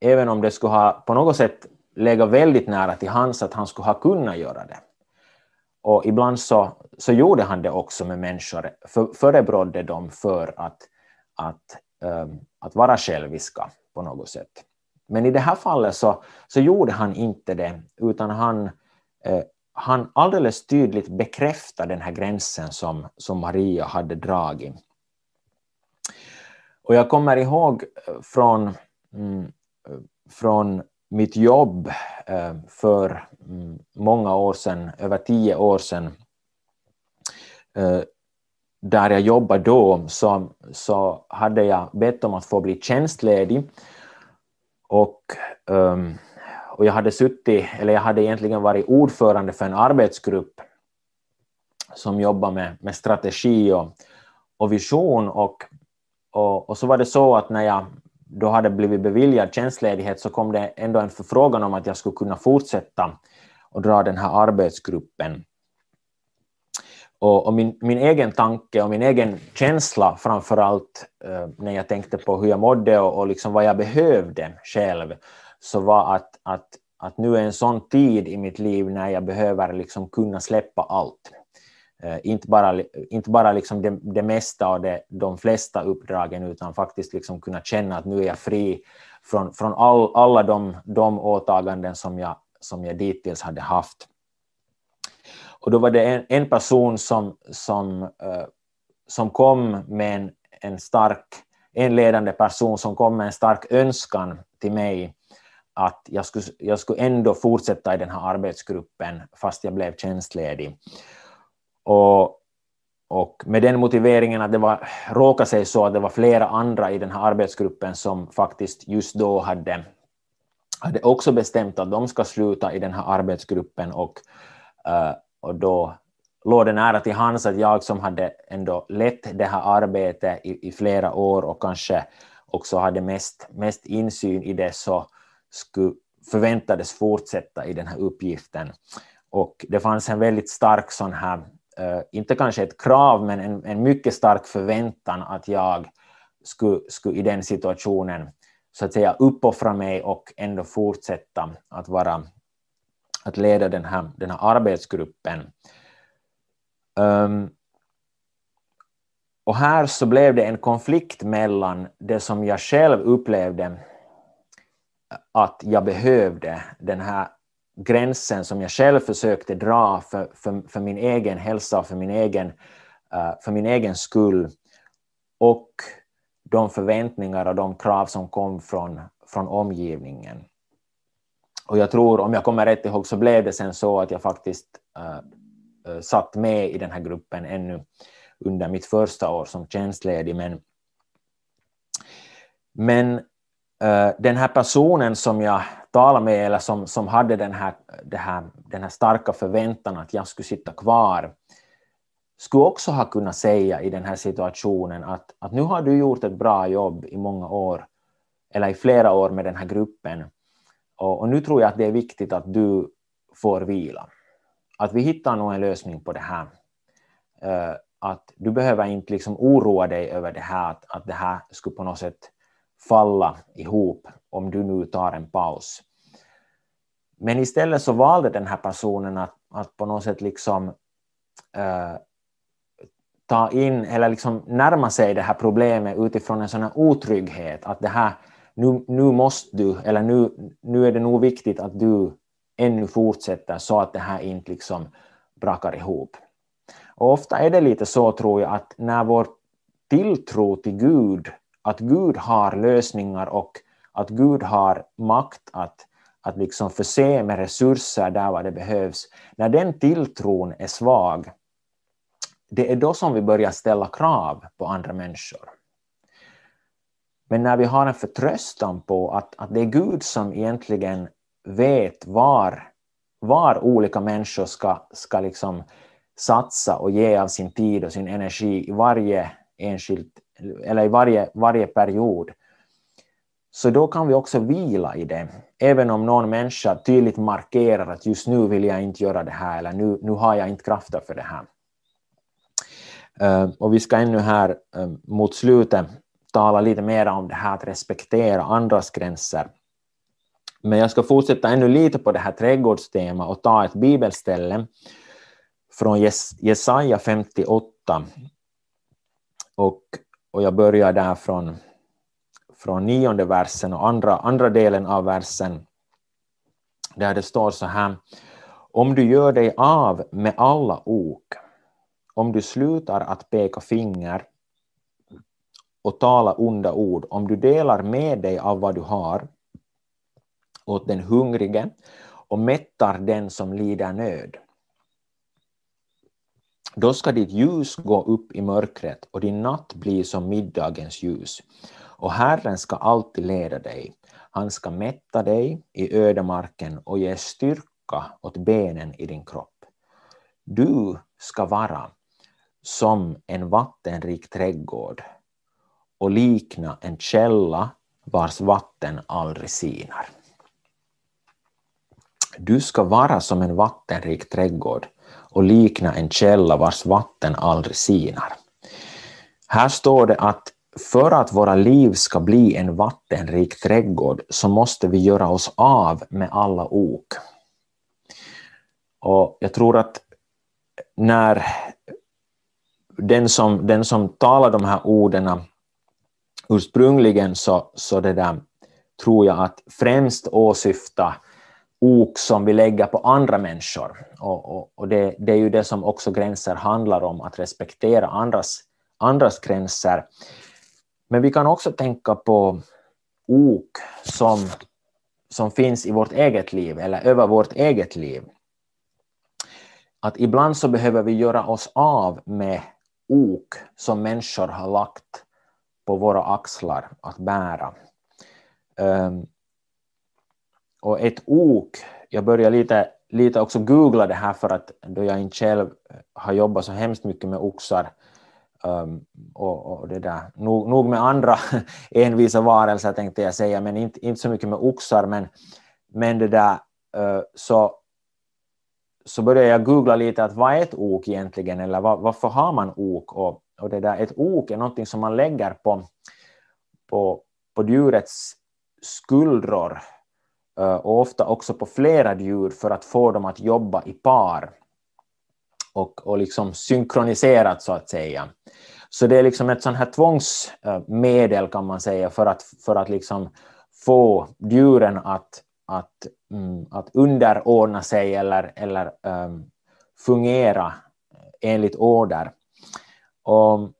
Även om det skulle ha på något sätt legat väldigt nära till hans att han skulle ha kunnat göra det. Och ibland så, så gjorde han det också med människor, för, förebrådde dem för att, att, um, att vara själviska på något sätt. Men i det här fallet så, så gjorde han inte det, utan han, eh, han alldeles tydligt bekräftade den här gränsen som, som Maria hade dragit. Och jag kommer ihåg eh, från, mm, eh, från mitt jobb eh, för mm, många år sedan, över tio år sedan, eh, där jag jobbade då, så, så hade jag bett om att få bli tjänstledig. Och, ehm, och jag hade suttit, eller jag hade egentligen varit ordförande för en arbetsgrupp som jobbar med, med strategi och, och vision. Och, och, och så var det så att när jag då hade blivit beviljad tjänstledighet så kom det ändå en förfrågan om att jag skulle kunna fortsätta och dra den här arbetsgruppen. Och, och min, min, egen tanke och min egen känsla framför allt eh, när jag tänkte på hur jag mådde och, och liksom vad jag behövde själv, så var att, att, att nu är en sån tid i mitt liv när jag behöver liksom kunna släppa allt. Eh, inte bara, inte bara liksom det, det mesta och det, de flesta uppdragen utan faktiskt liksom kunna känna att nu är jag fri från, från all, alla de, de åtaganden som jag, som jag dittills hade haft. Och då var det en, en person som, som, uh, som kom med en, en stark en ledande person som kom med en stark önskan till mig att jag skulle, jag skulle ändå fortsätta i den här arbetsgruppen fast jag blev tjänstledig. Och, och med den motiveringen att det var, råkade sig så att det var flera andra i den här arbetsgruppen som faktiskt just då hade, hade också bestämt att de ska sluta i den här arbetsgruppen och, eh, och då låg det nära till hands att jag som hade ändå lett det här arbetet i, i flera år och kanske också hade mest, mest insyn i det så skulle förväntades fortsätta i den här uppgiften. Och det fanns en väldigt stark sån här, Eh, inte kanske ett krav, men en, en mycket stark förväntan att jag skulle, skulle i den situationen så att säga uppoffra mig och ändå fortsätta att vara att leda den här, den här arbetsgruppen. Um, och här så blev det en konflikt mellan det som jag själv upplevde att jag behövde, den här gränsen som jag själv försökte dra för, för, för min egen hälsa och för min egen, uh, för min egen skull, och de förväntningar och de krav som kom från, från omgivningen. Och jag tror, om jag kommer rätt ihåg, så blev det sen så att jag faktiskt uh, uh, satt med i den här gruppen ännu under mitt första år som tjänstledig. Men, men uh, den här personen som jag tala med, eller som, som hade den här, det här, den här starka förväntan att jag skulle sitta kvar, skulle också ha kunnat säga i den här situationen att, att nu har du gjort ett bra jobb i många år, eller i flera år med den här gruppen, och, och nu tror jag att det är viktigt att du får vila. Att vi hittar nog en lösning på det här. Uh, att du behöver inte liksom oroa dig över det här, att, att det här skulle på något sätt falla ihop om du nu tar en paus. Men istället så valde den här personen att, att på något sätt liksom äh, ta in eller liksom närma sig det här problemet utifrån en sån här otrygghet, att det här nu, nu måste du, eller nu, nu är det nog viktigt att du ännu fortsätter så att det här inte liksom brakar ihop. Och ofta är det lite så tror jag att när vår tilltro till Gud, att Gud har lösningar och att Gud har makt att, att liksom förse med resurser där var det behövs, när den tilltron är svag, det är då som vi börjar ställa krav på andra människor. Men när vi har en förtröstan på att, att det är Gud som egentligen vet var, var olika människor ska, ska liksom satsa och ge av sin tid och sin energi i varje enskilt, eller i varje, varje period, så då kan vi också vila i det. Även om någon människa tydligt markerar att just nu vill jag inte göra det här, eller nu, nu har jag inte krafter för det här. Eh, och vi ska ännu här eh, mot slutet tala lite mer om det här att respektera andras gränser. Men jag ska fortsätta ännu lite på det här trädgårdstemat och ta ett bibelställe från Jesaja 58. Och, och jag börjar där från, från nionde versen och andra, andra delen av versen där det står så här. Om du gör dig av med alla ok, om du slutar att peka finger och tala onda ord, om du delar med dig av vad du har åt den hungrige och mättar den som lider nöd. Då ska ditt ljus gå upp i mörkret och din natt bli som middagens ljus. Och Herren ska alltid leda dig. Han ska mätta dig i ödemarken och ge styrka åt benen i din kropp. Du ska vara som en vattenrik trädgård och likna en källa vars vatten aldrig sinar. Du ska vara som en vattenrik trädgård och likna en källa vars vatten aldrig sinar. Här står det att för att våra liv ska bli en vattenrik trädgård så måste vi göra oss av med alla ok. Och jag tror att när den som, den som talar de här orden ursprungligen så, så det där, tror jag att främst åsyfta ok som vi lägger på andra människor. Och, och, och det, det, är ju det som också gränser handlar om, att respektera andras, andras gränser. Men vi kan också tänka på ok som, som finns i vårt eget liv eller över vårt eget liv. Att ibland så behöver vi göra oss av med ok som människor har lagt på våra axlar att bära. Um, och ett ok, jag börjar lite, lite också googla det här för att då jag inte själv eh, har jobbat så hemskt mycket med oxar um, och, och, det där, nog, nog med andra envisa varelser tänkte jag säga, men inte, inte så mycket med oxar, men, men det där uh, så så började jag googla lite att vad är ett ok egentligen eller var, varför har man ok? Och, och det där, ett ok är någonting som man lägger på, på, på djurets skuldror. Eh, och ofta också på flera djur för att få dem att jobba i par och, och liksom synkroniserat så att säga. Så det är liksom ett sånt här tvångsmedel kan man säga för att, för att liksom få djuren att, att, mm, att underordna sig eller, eller um, fungera enligt order. Och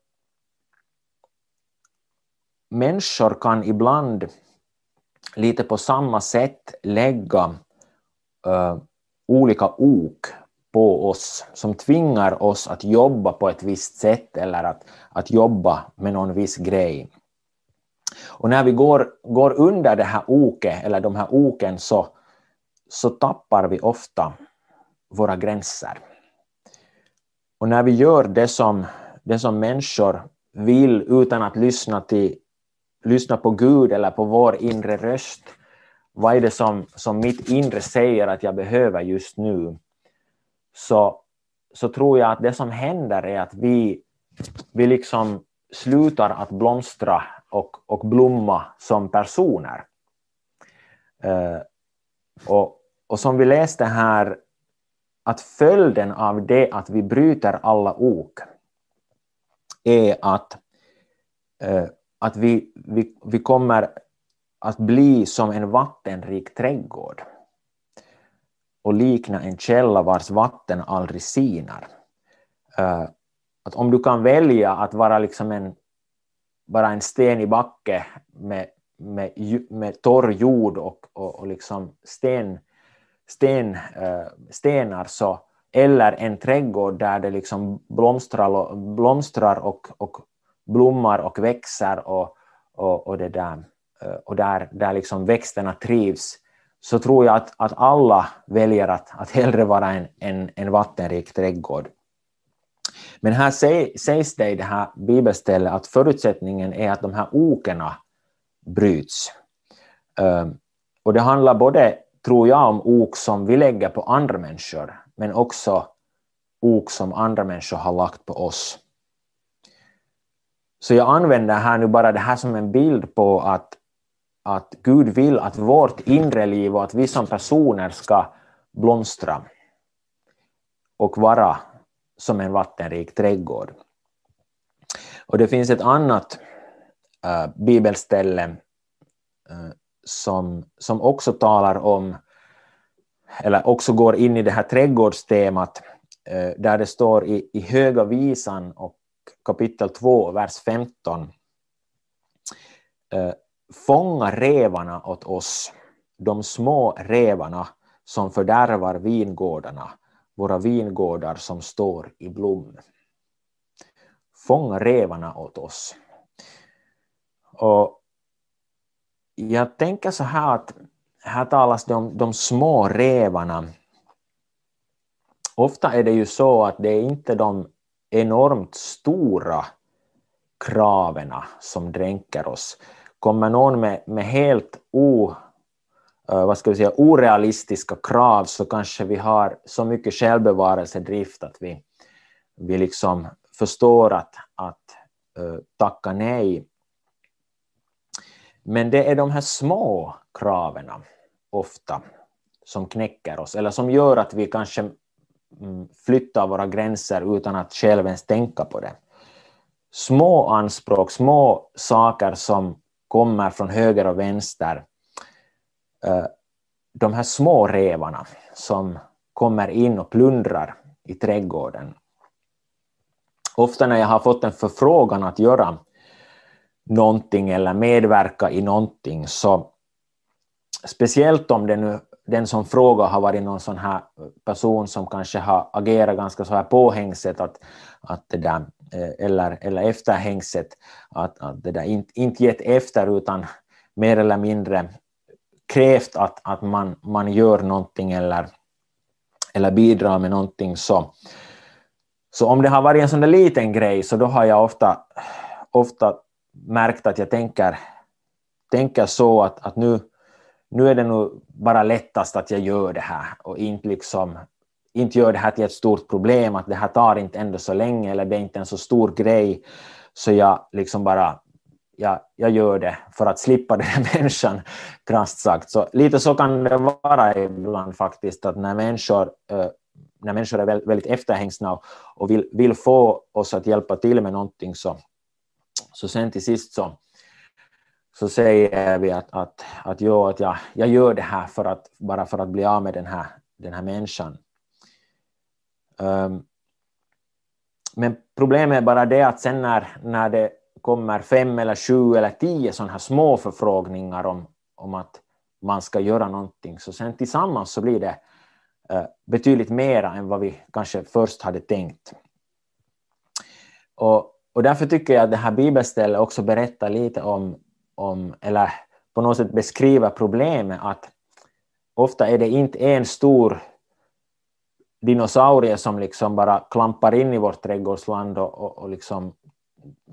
människor kan ibland lite på samma sätt lägga uh, olika ok på oss som tvingar oss att jobba på ett visst sätt eller att, att jobba med någon viss grej. Och när vi går, går under det här oket, eller de här oken, så, så tappar vi ofta våra gränser. Och när vi gör det som, det som människor vill utan att lyssna, till, lyssna på Gud eller på vår inre röst, vad är det som, som mitt inre säger att jag behöver just nu, så, så tror jag att det som händer är att vi, vi liksom slutar att blomstra och, och blomma som personer. Eh, och, och som vi läste här, att följden av det att vi bryter alla ok är att, eh, att vi, vi, vi kommer att bli som en vattenrik trädgård och likna en källa vars vatten aldrig sinar. Eh, att om du kan välja att vara liksom en, bara en sten i backe med, med, med torr jord och, och, och liksom sten, sten, eh, stenar så, eller en trädgård där det liksom blomstrar, blomstrar och, och blommar och växer och, och, och, det där, eh, och där, där liksom växterna trivs så tror jag att, att alla väljer att, att hellre vara en, en, en vattenrik trädgård. Men här sägs det i det här bibelstället att förutsättningen är att de här okerna bryts. Eh, och det handlar både, tror jag, om ok som vi lägger på andra människor, men också ok som andra människor har lagt på oss. Så jag använder här nu bara det här som en bild på att att Gud vill att vårt inre liv och att vi som personer ska blomstra och vara som en vattenrik trädgård. Och det finns ett annat äh, bibelställe äh, som, som också talar om, eller också går in i det här trädgårdstemat, äh, där det står i, i Höga visan och kapitel 2, vers 15 eh, fånga revarna åt oss, de små revarna som fördärvar vingårdarna, våra vingårdar som står i blom. Fånga revarna åt oss. Och jag tänker så här att här talas det om de små revarna. Ofta är det ju så att det är inte de enormt stora kraven som dränker oss, kommer någon med, med helt o, eh, vad ska vi säga, orealistiska krav så kanske vi har så mycket självbevarelsedrift att vi, vi liksom förstår att, att uh, tacka nej. Men det är de här små kraven ofta som knäcker oss eller som gör att vi kanske Mm, flyttar våra gränser utan att själv ens tänka på det. Små anspråk, små saker som kommer från höger och vänster. Eh, de här små revarna som kommer in och plundrar i trädgården. Ofta när jag har fått en förfrågan att göra någonting eller medverka i någonting så speciellt om det nu, den som frågar har varit någon sån här person som kanske har agerat ganska så här påhängset att, att det där, eh, eller, eller efterhängset, att, att det där inte, inte gett efter utan mer eller mindre krävt att, att man, man gör någonting eller, eller bidrar med någonting. Så, så om det har varit en sån där liten grej så då har jag ofta, ofta märkt att jag tänker, tänker så att, att nu, nu är det nog bara lättast att jag gör det här och inte, liksom, inte gör det här till ett stort problem, att det här tar inte ändå så länge eller det är inte en så stor grej, så jag liksom bara jag, jag gör det för att slippa den här människan, krasst sagt. Så lite så kan det vara ibland faktiskt, att när människor, äh, när människor är väldigt efterhängsna och vill, vill få oss att hjälpa till med någonting, så, så sen till sist så, så säger vi att, att, att, jo, att jag, jag gör det här för att, bara för att bli av med den här, den här människan. Um, men problemet är bara det att sen när, när det kommer fem eller sju eller tio sådana här små förfrågningar om, om att man ska göra någonting, så sen tillsammans så blir det uh, betydligt mera än vad vi kanske först hade tänkt. Och, och därför tycker jag att det här bibelstället också berättar lite om, om, eller på något sätt beskriver problemet att ofta är det inte en stor dinosaurie som liksom bara klampar in i vårt trädgårdsland och, och, och liksom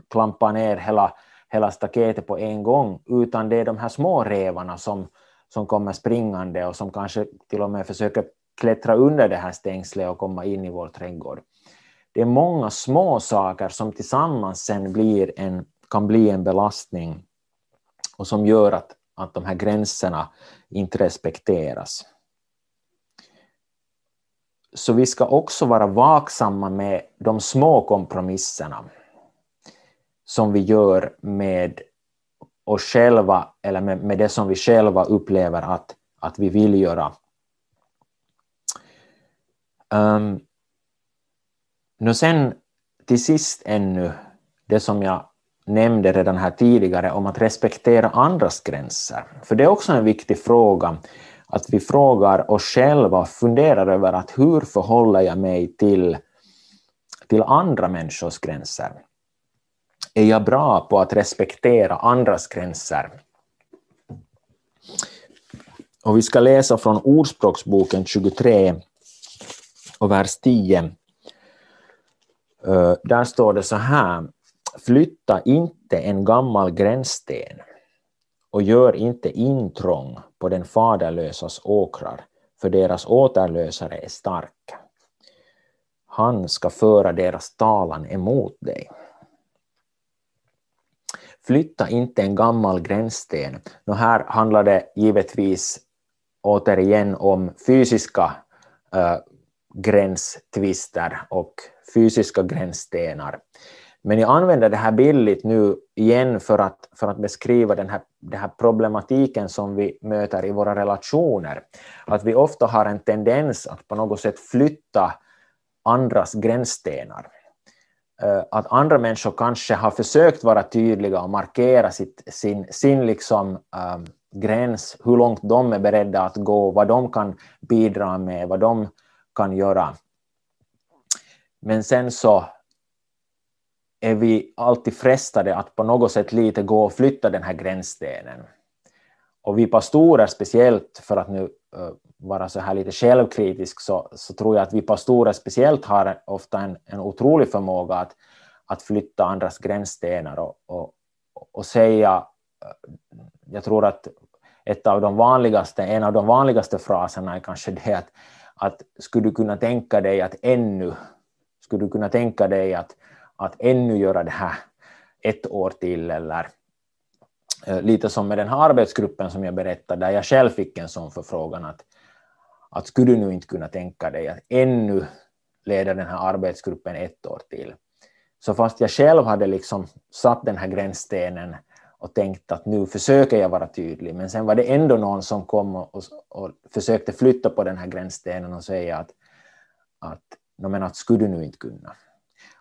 klampar ner hela, hela staketet på en gång, utan det är de här små revarna som, som kommer springande och som kanske till och med försöker klättra under det här stängslet och komma in i vår trädgård. Det är många små saker som tillsammans sen blir en, kan bli en belastning och som gör att, att de här gränserna inte respekteras. Så vi ska också vara vaksamma med de små kompromisserna som vi gör med oss själva eller med, med det som vi själva upplever att, att vi vill göra. Um, nu sen till sist ännu det som jag nämnde redan här tidigare om att respektera andras gränser. För det är också en viktig fråga, att vi frågar oss själva och funderar över att hur förhåller jag mig till, till andra människors gränser? Är jag bra på att respektera andras gränser? Och vi ska läsa från Ordspråksboken 23 och vers 10. Där står det så här. Flytta inte en gammal gränssten och gör inte intrång på den faderlösas åkrar, för deras återlösare är stark. Han ska föra deras talan emot dig. Flytta inte en gammal gränssten. Nå här handlar det givetvis återigen om fysiska äh, gränstvister och fysiska gränsstenar. Men jag använder det här billigt nu igen för att, för att beskriva den här, den här problematiken som vi möter i våra relationer. Att vi ofta har en tendens att på något sätt flytta andras gränsstenar. Eh, att andra människor kanske har försökt vara tydliga och markera sitt, sin, sin liksom, um, gräns, hur långt de är beredda att gå, vad de kan bidra med, vad de kan göra. Men sen så är vi alltid frestade att på något sätt lite gå och flytta den här gränsstenen. Och vi pastorer speciellt, för att nu eh, vara så här lite självkritisk, så, så tror jag att vi pastorer speciellt har ofta en, en otrolig förmåga att, att flytta andras gränsstenar och, och, och säga, eh, jag tror att ett av de vanligaste, en av de vanligaste fraserna är kanske det att, att skulle du kunna tänka dig att ännu, skulle du kunna tänka dig att att ännu göra det här ett år till eller eh, lite som med den här arbetsgruppen som jag berättade, där jag själv fick en sån förfrågan att, att skulle du nu inte kunna tänka dig att ännu leda den här arbetsgruppen ett år till. Så fast jag själv hade liksom satt den här gränsstenen och tänkt att nu försöker jag vara tydlig, men sen var det ändå någon som kom och, och, och försökte flytta på den här gränsstenen och säga att, att, men att skulle du nu inte kunna.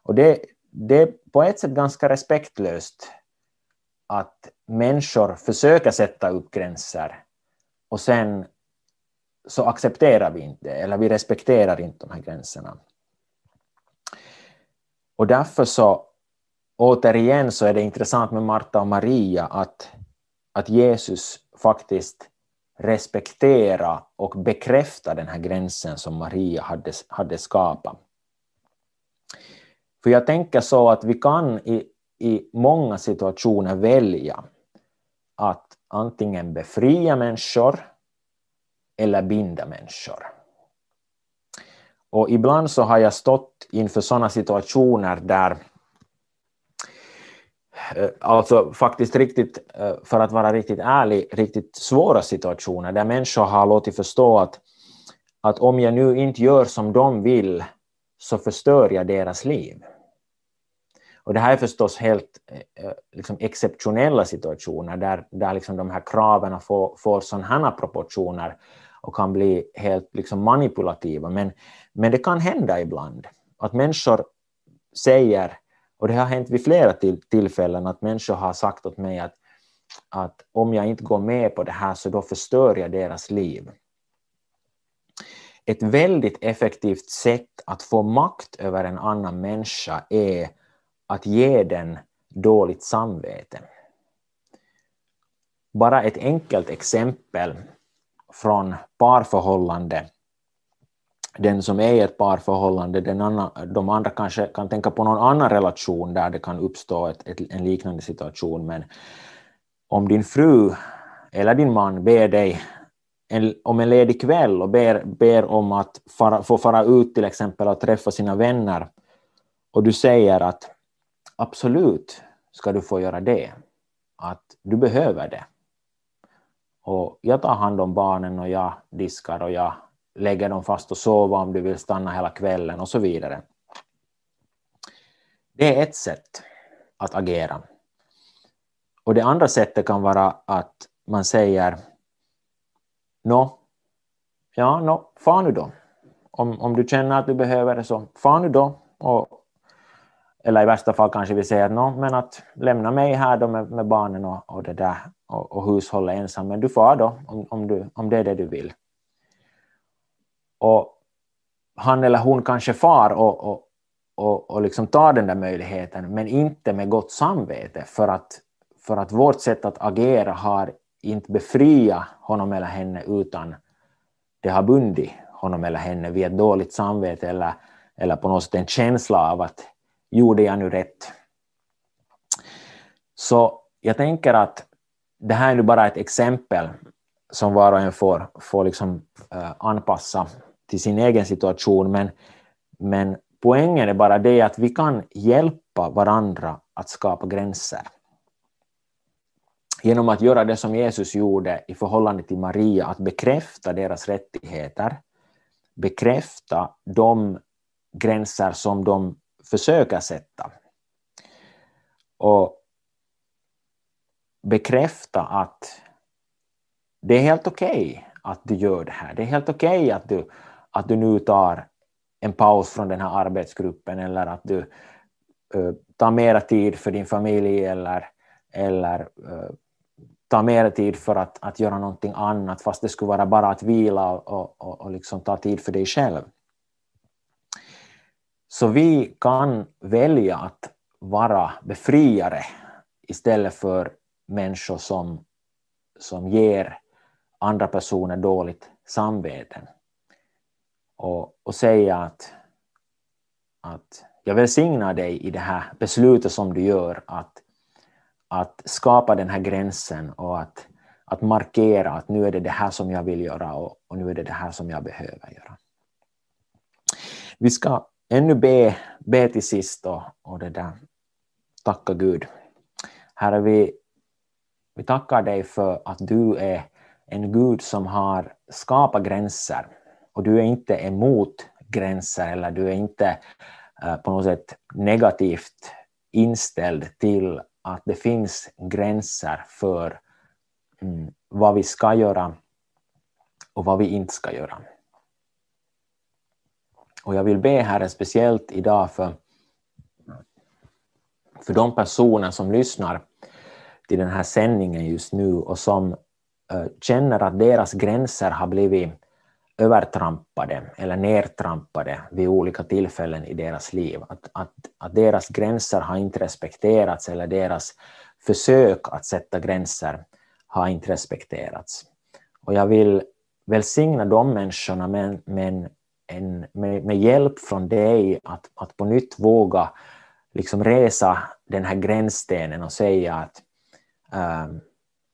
Och det, det är på ett sätt ganska respektlöst att människor försöker sätta upp gränser och sen så accepterar vi inte, eller vi respekterar inte de här gränserna. Och därför så, återigen så är det intressant med Marta och Maria att, att Jesus faktiskt respektera och bekräfta den här gränsen som Maria hade, hade skapat. För jag tänker så att vi kan i, i många situationer välja att antingen befria människor eller binda människor. Och ibland så har jag stått inför sådana situationer där eh, alltså faktiskt riktigt, eh, för att vara riktigt ärlig, riktigt svåra situationer där människor har låtit förstå att, att om jag nu inte gör som de vill så förstör jag deras liv. Och det här är förstås helt eh, eh, liksom, exceptionella situationer där, där liksom de här kraven får, får sådana proportioner och kan bli helt liksom, manipulativa. Men, men det kan hända ibland att människor säger och det har hänt vid flera till, tillfällen att människor har sagt åt mig att, att om jag inte går med på det här så då förstör jag deras liv. Ett väldigt effektivt sätt att få makt över en annan människa är att ge den dåligt samvete. Bara ett enkelt exempel från parförhållande den som är i ett parförhållande, den andra, de andra kanske kan tänka på någon annan relation där det kan uppstå ett, ett, en liknande situation. Men om din fru eller din man ber dig en, om en ledig kväll och ber, ber om att fara, få fara ut till exempel och träffa sina vänner och du säger att absolut ska du få göra det, att du behöver det. Och jag tar hand om barnen och jag diskar och jag lägger dem fast och sova om du vill stanna hela kvällen och så vidare. Det är ett sätt att agera. Och det andra sättet kan vara att man säger Nå, ja, nå, far nu då. Om, om du känner att du behöver det så far nu då. Och, eller i värsta fall kanske vi säger Nå, men att lämna mig här då med, med barnen och, och det där och, och hushållet ensam, men du far då om, om, du, om det är det du vill. Och han eller hon kanske far och, och, och, och liksom tar den där möjligheten, men inte med gott samvete, för att, för att vårt sätt att agera har inte befriat honom eller henne, utan det har bundit honom eller henne vid ett dåligt samvete eller, eller på något sätt en känsla av att gjorde jag nu rätt? Så jag tänker att det här är nu bara ett exempel som var och en får, får liksom, uh, anpassa till sin egen situation, men, men poängen är bara det att vi kan hjälpa varandra att skapa gränser. Genom att göra det som Jesus gjorde i förhållande till Maria, att bekräfta deras rättigheter, bekräfta de gränser som de försöker sätta. Och bekräfta att det är helt okej okay att du gör det här. Det är helt okej okay att du att du nu tar en paus från den här arbetsgruppen eller att du uh, tar mera tid för din familj eller, eller uh, tar mera tid för att, att göra någonting annat fast det skulle vara bara att vila och, och, och liksom ta tid för dig själv. Så vi kan välja att vara befriare istället för människor som, som ger andra personer dåligt samvete och, och säga att, att jag välsignar dig i det här beslutet som du gör att, att skapa den här gränsen och att, att markera att nu är det det här som jag vill göra och, och nu är det det här som jag behöver göra. Vi ska ännu be, be till sist och, och det där. tacka Gud. Herre, vi, vi tackar dig för att du är en Gud som har skapat gränser och du är inte emot gränser eller du är inte eh, på något sätt negativt inställd till att det finns gränser för mm, vad vi ska göra och vad vi inte ska göra. Och jag vill be Herre speciellt idag för, för de personer som lyssnar till den här sändningen just nu och som uh, känner att deras gränser har blivit övertrampade eller nertrampade vid olika tillfällen i deras liv. Att, att, att deras gränser har inte respekterats eller deras försök att sätta gränser har inte respekterats. Och jag vill välsigna de människorna med, med, en, med, med hjälp från dig att, att på nytt våga liksom resa den här gränsstenen och säga att, um,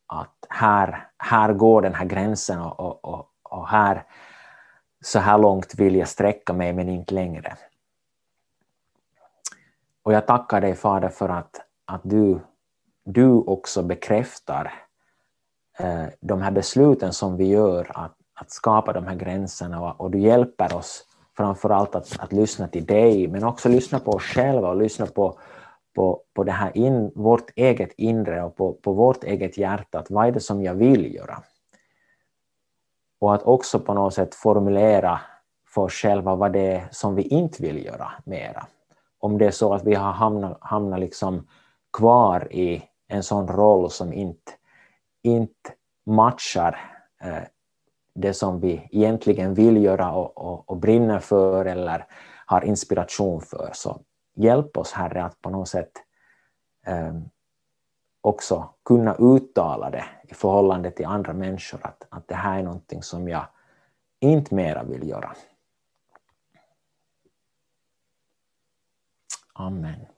att här, här går den här gränsen och, och, och här, så här långt vill jag sträcka mig men inte längre. Och jag tackar dig Fader för att, att du, du också bekräftar eh, de här besluten som vi gör att, att skapa de här gränserna och, och du hjälper oss framförallt att, att lyssna till dig men också lyssna på oss själva och lyssna på, på, på det här in, vårt eget inre och på, på vårt eget hjärta. Att vad är det som jag vill göra? Och att också på något sätt formulera för oss själva vad det är som vi inte vill göra mera. Om det är så att vi har hamnat, hamnat liksom kvar i en sån roll som inte, inte matchar eh, det som vi egentligen vill göra och, och, och, brinner för eller har inspiration för. Så hjälp oss Herre att på något sätt eh, också kunna uttala det i förhållande till andra människor att, att det här är någonting som jag inte mera vill göra. Amen.